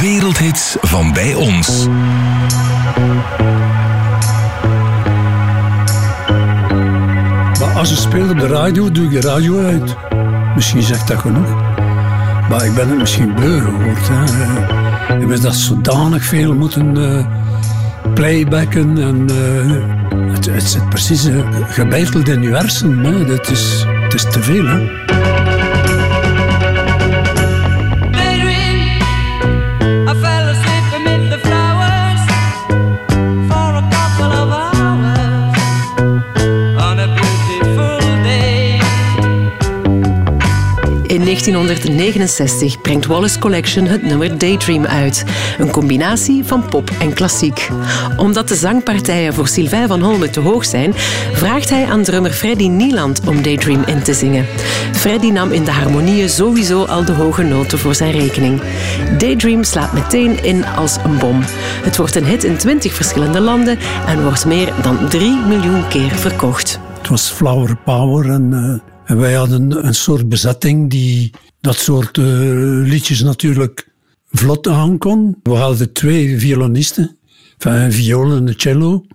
wereldhits van bij ons. Maar als je speelt op de radio, doe ik de radio uit. Misschien zegt dat genoeg. Maar ik ben het misschien beu geworden. Hè. Ik dat zodanig veel moeten uh, playbacken. En, uh, het, het zit precies uh, gebeiteld in je hersenen. Dat is, het is te veel. Hè. 1969 brengt Wallace Collection het nummer Daydream uit. Een combinatie van pop en klassiek. Omdat de zangpartijen voor Sylvain van Holme te hoog zijn, vraagt hij aan drummer Freddy Nieland om Daydream in te zingen. Freddy nam in de harmonieën sowieso al de hoge noten voor zijn rekening. Daydream slaat meteen in als een bom. Het wordt een hit in 20 verschillende landen en wordt meer dan 3 miljoen keer verkocht. Het was Flower Power en... Uh en wij hadden een soort bezetting die dat soort uh, liedjes natuurlijk vlot aan kon. We hadden twee violonisten, een viool en een cello.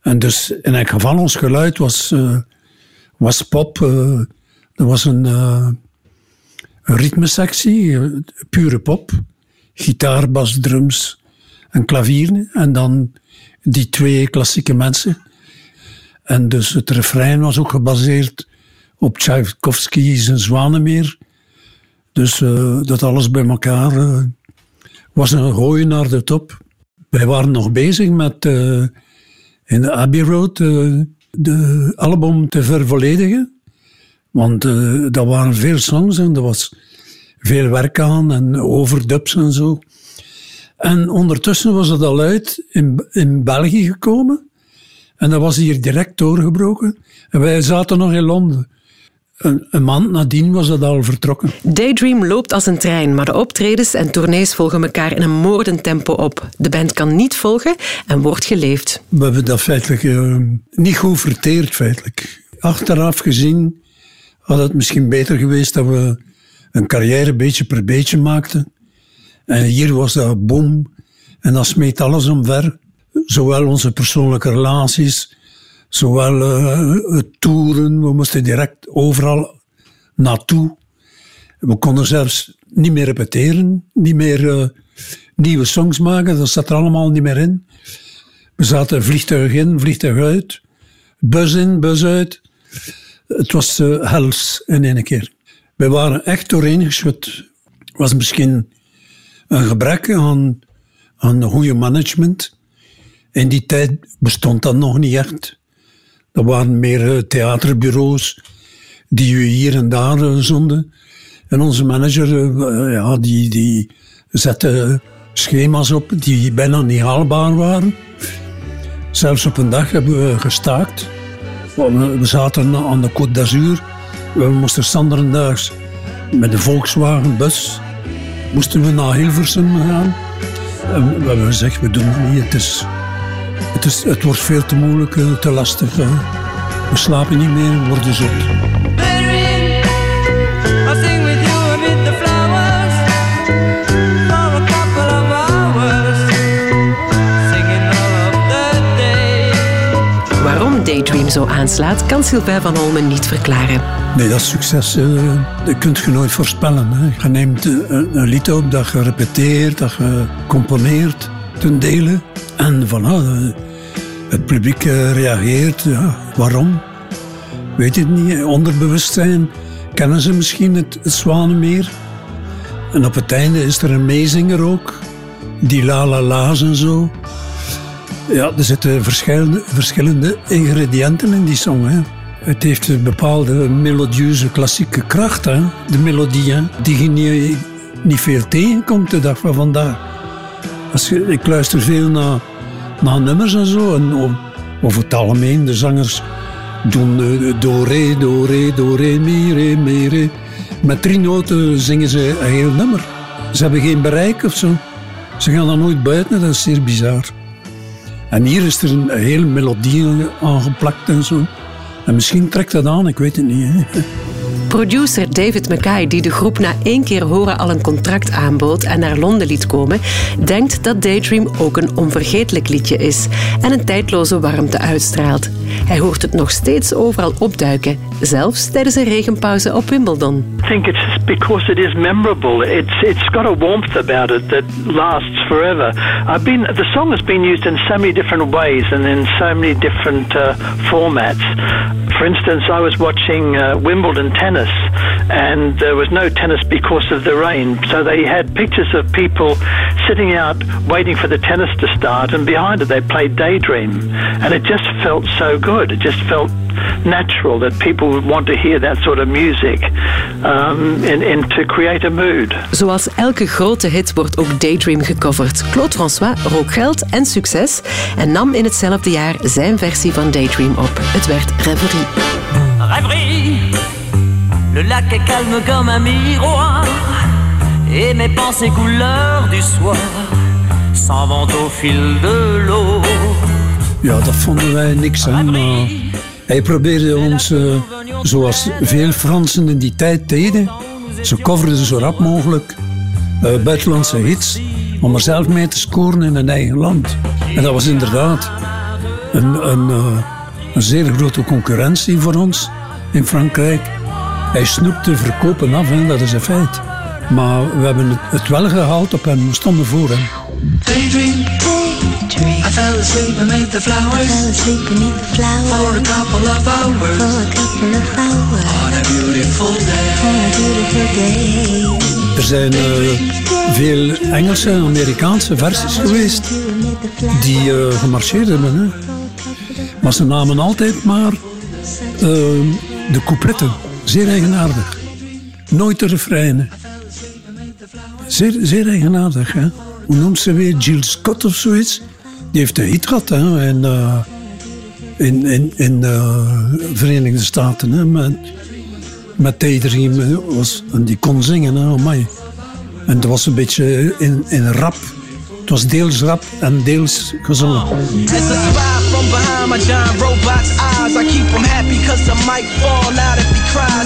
En dus in elk geval ons geluid was, uh, was pop. Uh, er was een, een ritmesectie, pure pop. Gitaar, bas, drums en klavier. En dan die twee klassieke mensen. En dus het refrein was ook gebaseerd op Tchaikovsky zijn Zwanemeer. Dus uh, dat alles bij elkaar uh, was een gooi naar de top. Wij waren nog bezig met uh, in de Abbey Road de album te vervolledigen. Want dat waren veel songs en er was veel werk aan en overdubs en zo. En ondertussen was het al uit in, in België gekomen. En dat was hier direct doorgebroken. En wij zaten nog in Londen. Een, een, maand nadien was dat al vertrokken. Daydream loopt als een trein, maar de optredens en tournees volgen elkaar in een moordend tempo op. De band kan niet volgen en wordt geleefd. We hebben dat feitelijk uh, niet goed verteerd, feitelijk. Achteraf gezien had het misschien beter geweest dat we een carrière beetje per beetje maakten. En hier was dat boom en dat smeet alles omver. Zowel onze persoonlijke relaties Zowel uh, toeren, we moesten direct overal naartoe. We konden zelfs niet meer repeteren, niet meer uh, nieuwe songs maken, dat zat er allemaal niet meer in. We zaten vliegtuig in, vliegtuig uit, bus in, bus uit. Het was uh, hels in één keer. We waren echt doorheen geschud. Was misschien een gebrek aan, aan goede management. In die tijd bestond dat nog niet echt. Dat waren meer eh, theaterbureaus die u hier en daar eh, zonden. En onze manager, eh, ja, die, die zette schema's op die bijna niet haalbaar waren. Zelfs op een dag hebben we gestaakt. We zaten aan de Côte d'Azur. We moesten standaardaags met de Volkswagen-bus moesten we naar Hilversum gaan. En we hebben gezegd, we doen het niet. Het is het, is, het wordt veel te moeilijk, eh, te lastig. We slapen niet meer, we worden zot. Waarom Daydream zo aanslaat, kan Sylvain van Olmen niet verklaren. Nee, dat succes uh, dat kun je nooit voorspellen. Hè. Je neemt een, een lied op dat je repeteert, dat je componeert ten. En voilà, het publiek eh, reageert. Ja, waarom? Weet het niet. Onderbewustzijn kennen ze misschien het, het Zwanenmeer. En op het einde is er een meezinger ook. Die la la la's en zo. Ja, er zitten verschillende, verschillende ingrediënten in die song. Hè. Het heeft een bepaalde melodieuze klassieke kracht. Hè. De melodie, die je niet veel tegenkomt de dag van vandaag. Als je, ik luister veel naar naar nummers en zo. En over het algemeen, de zangers doen uh, do, re, do, re, do, re, mi, re, mi, re. Met drie noten zingen ze een heel nummer. Ze hebben geen bereik of zo. Ze gaan dan nooit buiten, dat is zeer bizar. En hier is er een hele melodie aangeplakt en zo. En misschien trekt dat aan, ik weet het niet. Hè. Producer David Mackay, die de groep na één keer horen al een contract aanbood en naar Londen liet komen, denkt dat Daydream ook een onvergetelijk liedje is en een tijdloze warmte uitstraalt. Hij hoort het nog steeds overal opduiken, zelfs tijdens een regenpauze op Wimbledon. Because it is memorable. It's it's got a warmth about it that lasts forever. I've been the song has been used in so many different ways and in so many different uh, formats. For instance, I was watching uh, Wimbledon tennis, and there was no tennis because of the rain. So they had pictures of people sitting out waiting for the tennis to start, and behind it they played Daydream, and it just felt so good. It just felt natural that people would want to hear that sort of music um, and, and to create a mood. Zoals elke grote hit wordt ook Daydream gecoverd. Claude François rook geld en succes en nam in hetzelfde jaar zijn versie van Daydream op. Het werd Reverie. Rêverie, le lac est calme comme un miroir, et mes pensées couleur du soir s'en vont au fil de l'eau. Ja, dat vonden wij niks aan. Maar hij probeerde ons, eh, zoals veel Fransen in die tijd deden, ze coverden zo rap mogelijk eh, buitenlandse hits om er zelf mee te scoren in hun eigen land. En dat was inderdaad een, een, eh, zeer grote concurrentie voor ons in Frankrijk. Hij snoepte verkopen af, hè, dat is een feit. Maar we hebben het, het wel gehaald op hem, we stonden voor hem. I fell asleep amid the flowers Fell asleep beneath the flowers for a couple of hours for a couple of hours on a beautiful day. on a beautiful day. Er zijn eh, veel Engelse en Amerikaanse versies geweest Amid die eh, gemarcheerd hebben. Hè. Maar ze namen altijd maar eh, de coupletten. Zeer eigenaardig. Nooit de refreinen. Zeer, zeer eigenaardig. Hè. Hoe noemt ze weer? Jill Scott of zoiets? Die heeft een hit gehad hè, in, eh, in, in, in de Verenigde Staten. Hè, met, met Daydream. hè, Was, en die kon zingen. Hè, amai. En het was een beetje in, in rap. Het was deels rap en deels gezongen. It's a spy from behind my giant robot's eyes. I keep him happy cause I might fall out if he cries.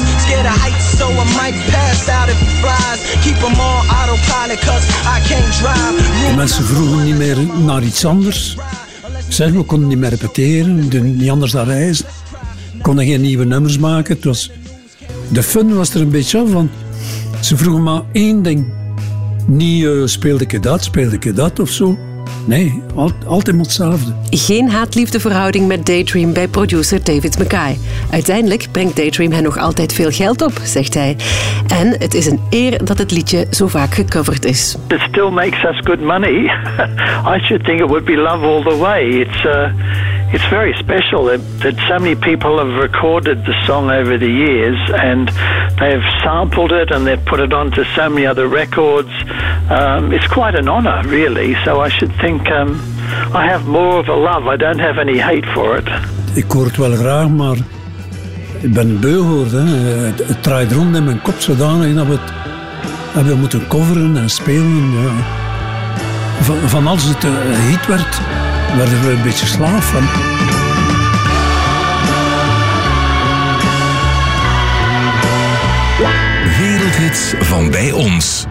So I might pass out if flies. Keep him on autopilot cause I can't drive. Mensen vroegen niet meer naar iets anders. Zeg, we konden niet meer repeteren, we niet anders dan reizen. We konden geen nieuwe nummers maken. Het was, de fun was er een beetje af, want ze vroegen maar één ding. Niet eh, speelde ik dat, speelde ik dat of zo. Nee, al, altijd hetzelfde. Geen haat-liefde met Daydream bij producer David Mackay. Uiteindelijk brengt Daydream hen nog altijd veel geld op, zegt hij. En het is een eer dat het liedje zo vaak gecoverd is. It still makes us good money. I should think it would be love all the way. It's uh, it's very special that, that so many people have recorded the song over the years and they've sampled it and they've put it onto so many other records. Um, it's quite an honor, really. So I should think um, I have more of a love. I don't have any hate for it. Ik hoor het wel graag, maar ik ben beu geworden. Het, het draait rond in mijn kop zodanig dat we het hebben moeten coveren en spelen. Ja. Van, van als het een hit werd, werden we een beetje slaaf van. Wereldhits van bij ons.